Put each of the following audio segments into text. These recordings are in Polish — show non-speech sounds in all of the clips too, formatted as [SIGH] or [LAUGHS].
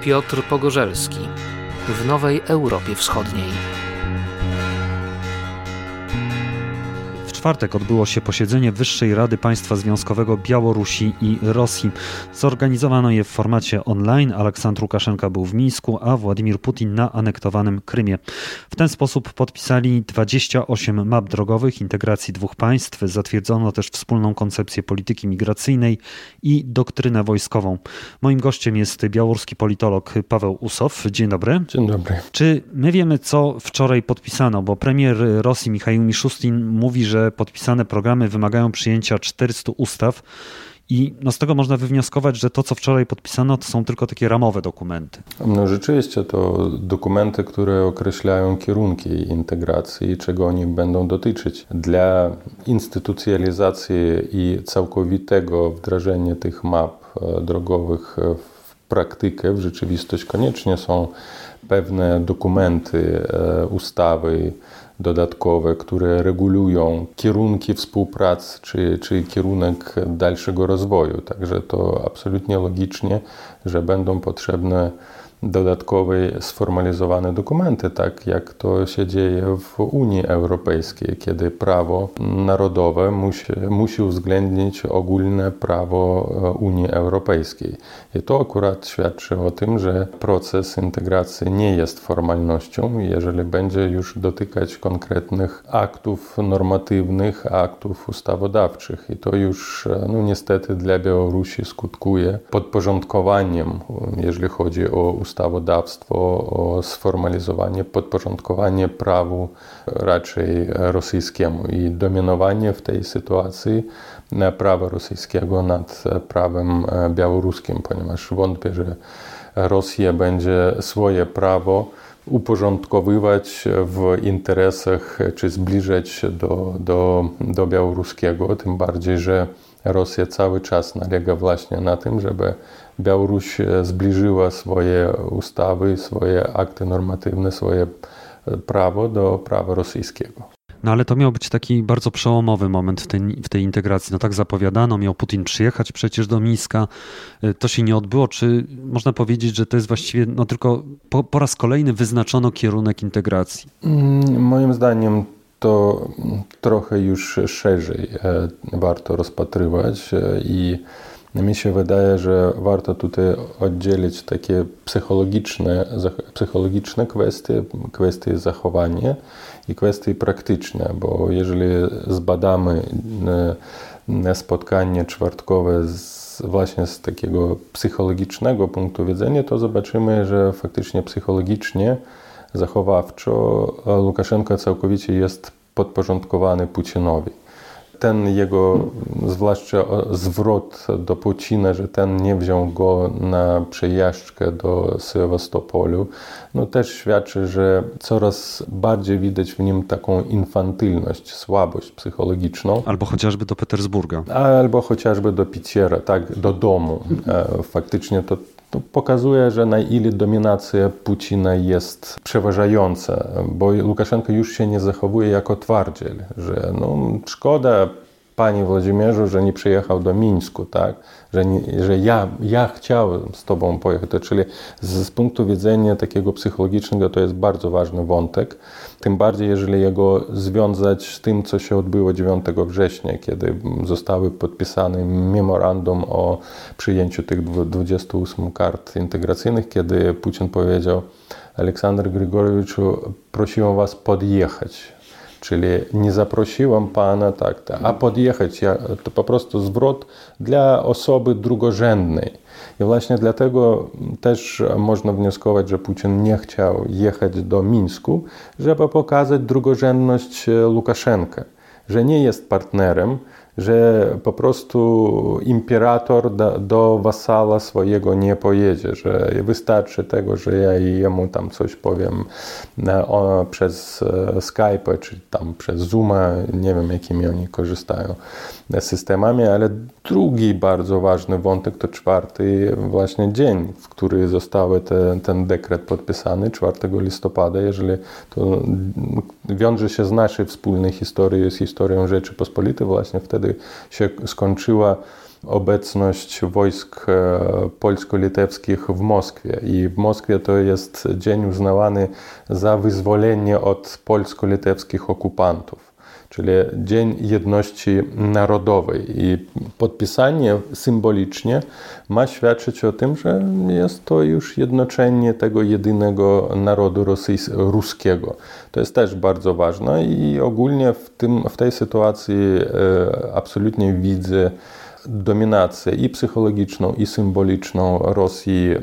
Piotr Pogorzelski w Nowej Europie Wschodniej. Czwartek odbyło się posiedzenie Wyższej Rady Państwa Związkowego Białorusi i Rosji. Zorganizowano je w formacie online. Aleksandr Łukaszenka był w Mińsku, a Władimir Putin na anektowanym Krymie. W ten sposób podpisali 28 map drogowych integracji dwóch państw. Zatwierdzono też wspólną koncepcję polityki migracyjnej i doktrynę wojskową. Moim gościem jest białoruski politolog Paweł Usow. Dzień dobry. Dzień dobry. Czy my wiemy, co wczoraj podpisano? Bo premier Rosji Michał Miszustin mówi, że podpisane programy wymagają przyjęcia 400 ustaw. I no z tego można wywnioskować, że to, co wczoraj podpisano, to są tylko takie ramowe dokumenty. No rzeczywiście to dokumenty, które określają kierunki integracji i czego oni będą dotyczyć. Dla instytucjalizacji i całkowitego wdrażania tych map e, drogowych w praktykę, w rzeczywistość koniecznie są pewne dokumenty, e, ustawy, dodatkowe, które regulują kierunki współpracy czy, czy kierunek dalszego rozwoju. Także to absolutnie logicznie, że będą potrzebne dodatkowe sformalizowane dokumenty, tak jak to się dzieje w Unii Europejskiej, kiedy prawo narodowe musi, musi uwzględnić ogólne prawo e, Unii Europejskiej. I to akurat świadczy o tym, że proces integracji nie jest formalnością, jeżeli będzie już dotykać konkretnych aktów normatywnych, aktów ustawodawczych. I to już e, no, niestety dla Białorusi skutkuje podporządkowaniem, jeżeli chodzi o ustawodawstwo ustawodawstwo, sformalizowanie, podporządkowanie prawu raczej rosyjskiemu i dominowanie w tej sytuacji prawa rosyjskiego nad prawem białoruskim, ponieważ wątpię, że Rosja będzie swoje prawo uporządkowywać w interesach czy zbliżać do, do, do białoruskiego, tym bardziej, że Rosja cały czas nalega właśnie na tym, żeby Białoruś zbliżyła swoje ustawy, swoje akty normatywne, swoje prawo do prawa rosyjskiego. No ale to miał być taki bardzo przełomowy moment w tej, w tej integracji. No tak zapowiadano, miał Putin przyjechać przecież do Mińska. To się nie odbyło. Czy można powiedzieć, że to jest właściwie no tylko po, po raz kolejny wyznaczono kierunek integracji? Moim zdaniem to trochę już szerzej e, warto rozpatrywać e, i mi się wydaje, że warto tutaj oddzielić takie psychologiczne, psychologiczne kwestie, kwestie zachowania i kwestie praktyczne, bo jeżeli zbadamy e, spotkanie czwartkowe z, właśnie z takiego psychologicznego punktu widzenia, to zobaczymy, że faktycznie psychologicznie zachowawczo Łukaszenko całkowicie jest podporządkowany Putinowi. Ten jego, zwłaszcza zwrot do Putina, że ten nie wziął go na przejażdżkę do Sewastopolu, no też świadczy, że coraz bardziej widać w nim taką infantylność, słabość psychologiczną. Albo chociażby do Petersburga. Albo chociażby do Piciera, tak, do domu. E, faktycznie to to pokazuje, że na ile dominacja Putina jest przeważająca, bo Łukaszenko już się nie zachowuje jako twardziel, że no, szkoda Panie Włodzimierzu, że nie przyjechał do Mińsku, tak? Że, że ja, ja chciałem z Tobą pojechać. Czyli z, z, punktu widzenia takiego psychologicznego to jest bardzo ważny wątek. Tym bardziej, jeżeli jego związać z tym, co się odbyło 9 września, kiedy zostały podpisane memorandum o przyjęciu tych 28 kart integracyjnych, kiedy Putin powiedział Aleksander Grigorowiczu, prosiłem Was podjechać Czyli nie zaprosiłem pana, tak, a podjechać ja, to po prostu zwrot dla osoby drugorzędnej. I właśnie dlatego też można wnioskować, że Putin nie chciał jechać do Mińsku, żeby pokazać drugorzędność Łukaszenka, że nie jest partnerem, że po prostu imperator do, do wasala swojego nie pojedzie, że wystarczy tego, że ja jemu tam coś powiem o, przez e, Skype czy tam przez Zooma, nie wiem jakimi oni korzystają systemami, ale drugi bardzo ważny wątek to czwarty właśnie dzień, w który został te, ten dekret podpisany, 4 listopada, jeżeli to wiąże się z naszej wspólnej historii, z historią Rzeczypospolitej, właśnie wtedy się skończyła obecność wojsk polsko-litewskich w Moskwie. I w Moskwie to jest dzień uznawany za wyzwolenie od polsko-litewskich okupantów czyli Dzień Jedności Narodowej. I podpisanie symbolicznie ma świadczyć o tym, że jest to już jednoczenie tego jedynego narodu ruskiego. To jest też bardzo ważne i ogólnie w, tym, w tej sytuacji e, absolutnie widzę dominację i psychologiczną, i symboliczną Rosji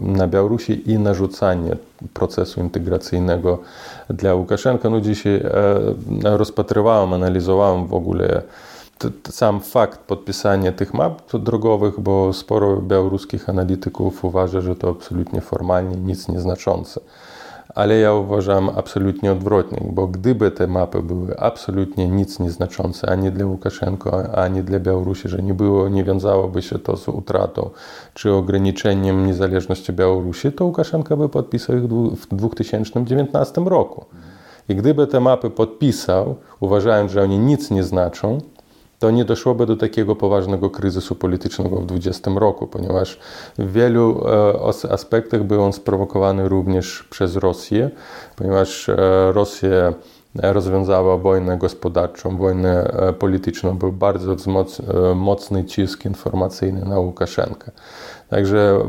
na Białorusi i narzucanie procesu integracyjnego dla Łukaszenka. No dzisiaj rozpatrywałem, analizowałem w ogóle sam fakt podpisania tych map drogowych, bo sporo białoruskich analityków uważa, że to absolutnie formalnie nic nieznaczące ale ja uważam absolutnie odwrotnie, bo gdyby te mapy były absolutnie nic nieznaczące ani dla Łukaszenko, ani dla Białorusi, że nie było, nie wiązałoby się to z utratą czy ograniczeniem niezależności Białorusi, to Łukaszenko by podpisał ich w 2019 roku. I gdyby te mapy podpisał, uważając, że oni nic nie znaczą, to nie doszłoby do takiego poważnego kryzysu politycznego w 2020 roku, ponieważ w wielu e, aspektach był on sprowokowany również przez Rosję, ponieważ e, Rosja rozwiązała wojnę gospodarczą, wojnę e, polityczną, był bardzo mocny cisk informacyjny na Łukaszenkę. Także,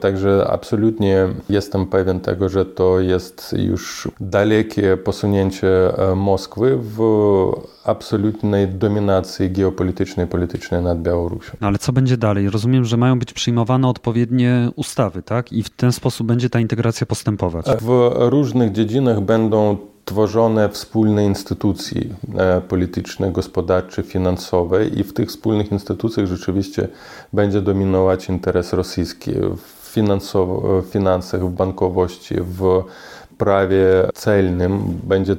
także absolutnie jestem pewien tego, że to jest już dalekie posunięcie Moskwy w absolutnej dominacji geopolitycznej i politycznej nad Białorusią. No ale co będzie dalej? Rozumiem, że mają być przyjmowane odpowiednie ustawy, tak? I w ten sposób będzie ta integracja postępować. W różnych dziedzinach będą tworzone wspólne instytucje polityczne, gospodarcze, finansowe i w tych wspólnych instytucjach rzeczywiście będzie dominować interes rosyjski w finansach, w bankowości, w prawie celnym będzie,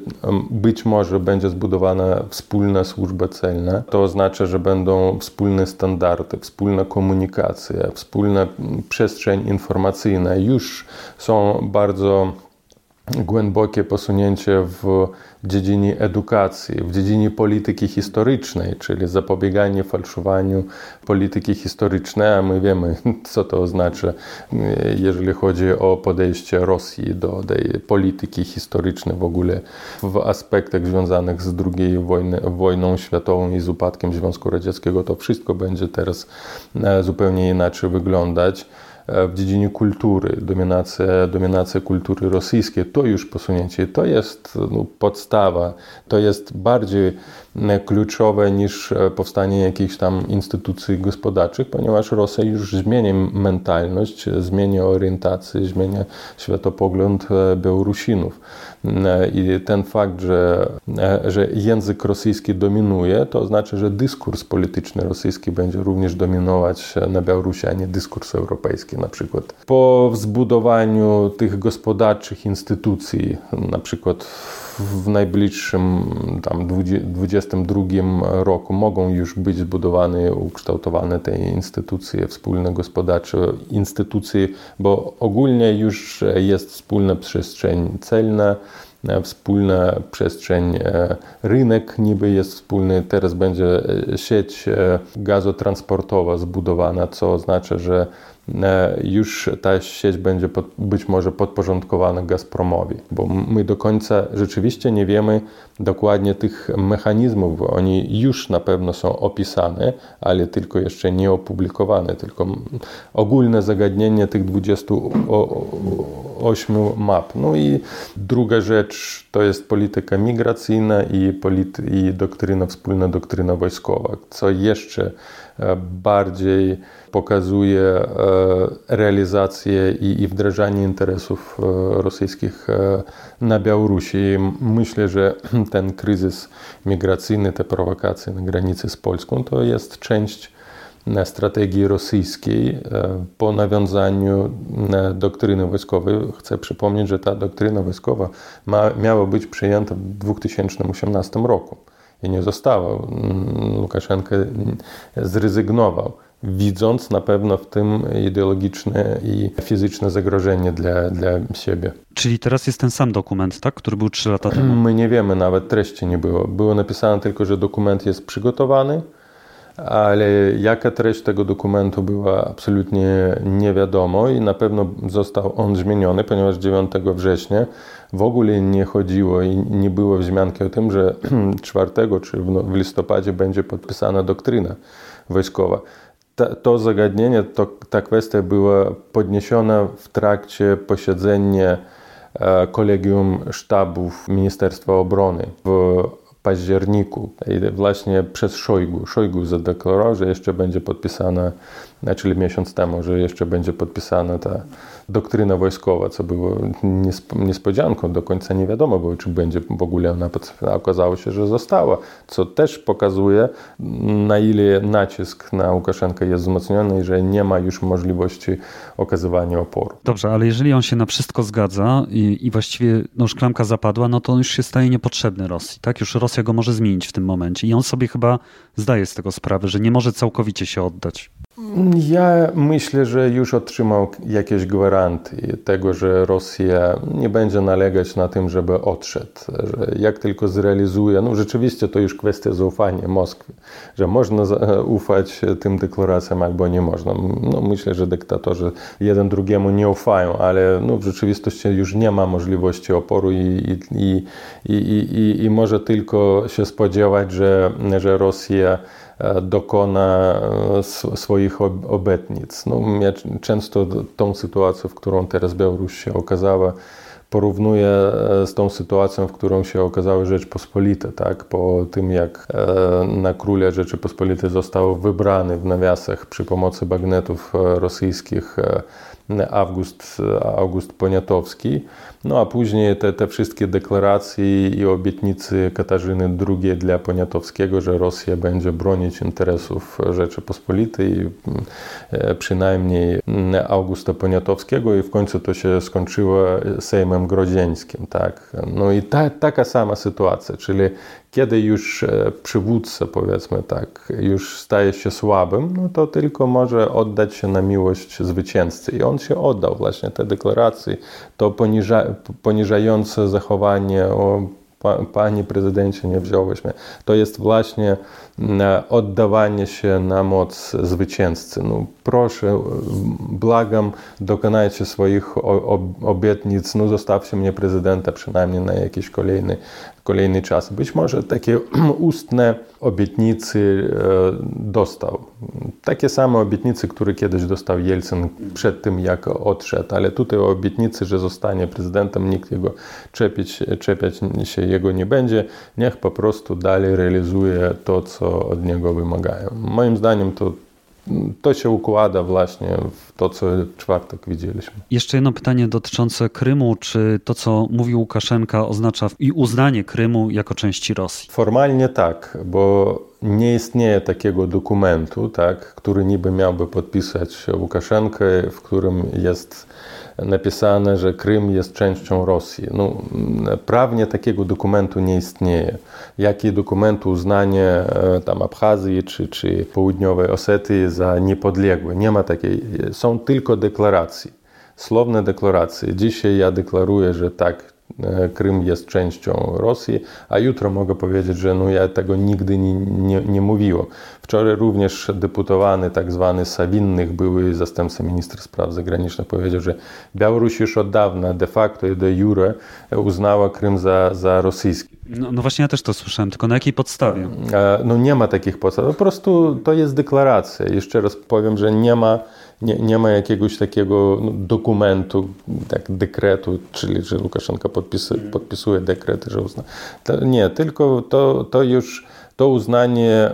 być może będzie zbudowana wspólna służba celna. To oznacza, że będą wspólne standardy, wspólna komunikacja, wspólna przestrzeń informacyjna. Już są bardzo głębokie posunięcie w dziedzinie edukacji, w dziedzinie polityki historycznej, czyli zapobieganie falszowaniu polityki historycznej, a my wiemy, [LAUGHS] co to oznacza, jeżeli chodzi o podejście Rosji do tej polityki historycznej w ogóle w aspektach związanych z II wojną światową i z upadkiem Związku Radzieckiego, to wszystko będzie teraz e, zupełnie inaczej wyglądać. E, w dziedzinie kultury, dominacja, dominacja kultury rosyjskiej, to już posunięcie, to jest no, podstawa, to jest bardziej kluczowe niż e, powstanie jakichś tam instytucji gospodarczych, ponieważ Rosja już zmienia mentalność, zmienia orientację, zmienia światopogląd e, Białorusinów. I ten fakt, że, że język rosyjski dominuje, to oznacza, że dyskurs polityczny rosyjski będzie również dominować na Białorusi, a nie dyskurs europejski na przykład. Po zbudowaniu tych gospodarczych instytucji, na przykład w najbliższym tam 22 roku mogą już być zbudowane, ukształtowane te instytucje wspólne gospodarcze, instytucje, bo ogólnie już jest wspólna przestrzeń celna, wspólna przestrzeń, e, rynek niby jest wspólny, teraz będzie e, sieć e, gazotransportowa zbudowana, co oznacza, że E, już ta sieć będzie pod, być może podporządkowana Gazpromowi, bo my do końca rzeczywiście nie wiemy dokładnie tych mechanizmów. Oni już na pewno są opisane, ale tylko jeszcze nie opublikowane, tylko ogólne zagadnienie tych 28 map. No i druga rzecz to jest polityka migracyjna i, polity, i doktryna, wspólna doktryna wojskowa, co jeszcze e, bardziej pokazuje e, realizację i, wdrażanie interesów e, rosyjskich e, na Białorusi. Myślę, że [CLEARS THROAT] ten kryzys migracyjny, te prowokacje na granicy z Polską to jest część strategii rosyjskiej po nawiązaniu doktryny wojskowej. Chcę przypomnieć, że ta doktryna wojskowa ma, miała być przyjęta w 2018 roku i nie została. Łukaszenko zrezygnował widząc na pewno w tym ideologiczne i fizyczne zagrożenie dla, dla siebie. Czyli teraz jest ten sam dokument, tak, który był trzy lata temu? My nie wiemy, nawet treści nie było. Było napisane tylko, że dokument jest przygotowany, ale jaka treść tego dokumentu była absolutnie nie wiadomo i na pewno został on zmieniony, ponieważ 9 września w ogóle nie chodziło i nie było wzmianki o tym, że [CLEARS THROAT] 4 czy w listopadzie będzie podpisana doktryna wojskowa. to zagadnienie, to, ta kwestia była podniesiona w trakcie posiedzenia e, kolegium sztabów Ministerstwa Obrony w październiku. I właśnie przez Szojgu. Szojgu zadeklarował, że jeszcze będzie podpisana, czyli miesiąc temu, że jeszcze będzie podpisana ta doktryna wojskowa, co było niespodzianką. Do końca nie wiadomo było, czy będzie w ogóle ona podpisana. Okazało się, że została, co też pokazuje, na ile nacisk na Łukaszenkę jest wzmocniony i że nie ma już możliwości okazywania oporu. Dobrze, ale jeżeli on się na wszystko zgadza i, i właściwie no, szklanka zapadła, no to on już się staje niepotrzebny Rosji. Tak? Już Rosja go może zmienić w tym momencie i on sobie chyba zdaje z tego sprawę, że nie może całkowicie się oddać. Ja myślę, że już otrzymał jakieś gwaranty tego, że Rosja nie będzie nalegać na tym, żeby odszedł. Że jak tylko zrealizuje, no rzeczywiście to już kwestia zaufania Moskwy, że można ufać tym deklaracjom albo nie można. No, myślę, że dyktatorzy jeden drugiemu nie ufają, ale no, w rzeczywistości już nie ma możliwości oporu i, i, i, i, i może tylko się spodziewać, że, że Rosja dokona swoich obietnic. No, ja często tą sytuację, w którą teraz Białoruś się okazała, porównuję z tą sytuacją, w którą się okazały Rzeczpospolite, tak? po tym jak na króla Rzeczypospolitej został wybrany w nawiasach przy pomocy bagnetów rosyjskich August, August Poniatowski. No a później te, te wszystkie deklaracje i obietnice Katarzyny II dla Poniatowskiego, że Rosja będzie bronić interesów Rzeczypospolitej, przynajmniej Augusta Poniatowskiego i w końcu to się skończyło Sejmem Grodzieńskim. Tak? No i ta, taka sama sytuacja, czyli kiedy już przywódca, powiedzmy tak, już staje się słabym, no to tylko może oddać się na miłość zwycięzcy. I on się oddał właśnie te deklaracje, to poniża, poniżające zachowanie o Panie prezydencie, nie wziąłeś mnie. To jest właśnie oddawanie się na moc zwycięzcy. No, proszę, błagam, dokonajcie swoich obietnic, no zostawcie mnie prezydenta przynajmniej na jakiś kolejny, kolejny czas. Być może takie [CLEARS THROAT] ustne obietnice dostał. Takie same obietnice, które kiedyś dostał Jelcyn przed tym, jak odszedł, ale tutaj obietnicy, że zostanie prezydentem, nikt jego czepiać, czepiać się jego nie będzie. Niech po prostu dalej realizuje to, co od niego wymagają. Moim zdaniem to to się układa właśnie w to, co w czwartek widzieliśmy. Jeszcze jedno pytanie dotyczące Krymu. Czy to, co mówił Łukaszenka, oznacza i uznanie Krymu jako części Rosji? Formalnie tak, bo nie istnieje takiego dokumentu, tak, który niby miałby podpisać Łukaszenkę, w którym jest napisane, że Krym jest częścią Rosji. No, prawnie takiego dokumentu nie istnieje. Jaki dokument uznanie e, tam Abchazji czy, czy Południowej Osetii za niepodległe? Nie ma takiej. Są tylko deklaracje. Słowne deklaracje. Dzisiaj ja deklaruję, że tak, Krym jest częścią Rosji, a jutro mogę powiedzieć, że no ja tego nigdy nie, nie, nie mówiłem. Wczoraj również deputowany tak zwany Sawinnych, były zastępca ministra spraw zagranicznych, powiedział, że Białoruś już od dawna de facto i de jure uznała Krym za, za rosyjski. No, no, właśnie ja też to słyszałem, tylko na jakiej podstawie? E, no nie ma takich podstaw, po prostu to jest deklaracja. Jeszcze raz powiem, że nie ma nie, nie ma jakiegoś takiego no, dokumentu, tak, dekretu, czyli że Łukaszenka podpisuje, podpisuje dekret, że uzna. To, nie, tylko to, to już to uznanie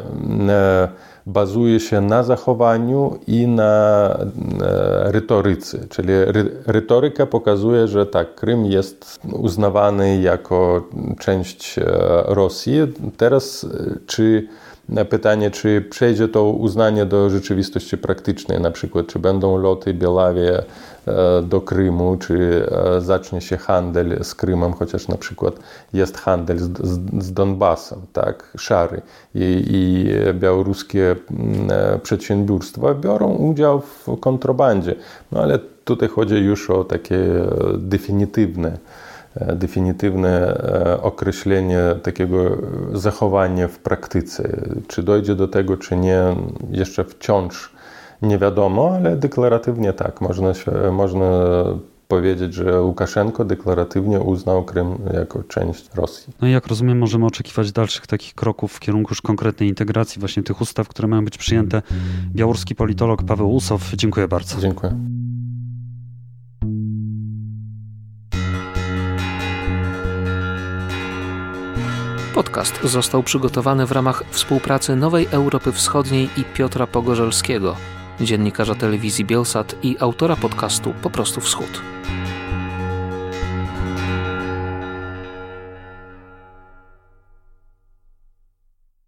e, bazuje się na zachowaniu i na e, retoryce. Czyli ry, retoryka pokazuje, że tak, Krym jest uznawany jako część e, Rosji. Teraz e, czy pytanie, czy przejdzie to uznanie do rzeczywistości praktycznej, na przykład, czy będą loty Bielawie do Krymu, czy zacznie się handel z Krymem, chociaż na przykład jest handel z, z, z Donbasem, tak, szary i, i białoruskie mm, przedsiębiorstwa biorą udział w kontrabandzie. No ale tutaj chodzi już o takie definitywne definitywne określenie takiego zachowania w praktyce. Czy dojdzie do tego, czy nie, jeszcze wciąż nie wiadomo, ale deklaratywnie tak. Można, można powiedzieć, że Łukaszenko deklaratywnie uznał Krym jako część Rosji. No i jak rozumiem, możemy oczekiwać dalszych takich kroków w kierunku już konkretnej integracji właśnie tych ustaw, które mają być przyjęte. Białoruski politolog Paweł Usow, dziękuję bardzo. Dziękuję. Podcast został przygotowany w ramach współpracy Nowej Europy Wschodniej i Piotra Pogorzelskiego, dziennikarza telewizji Bielsat i autora podcastu Po prostu Wschód.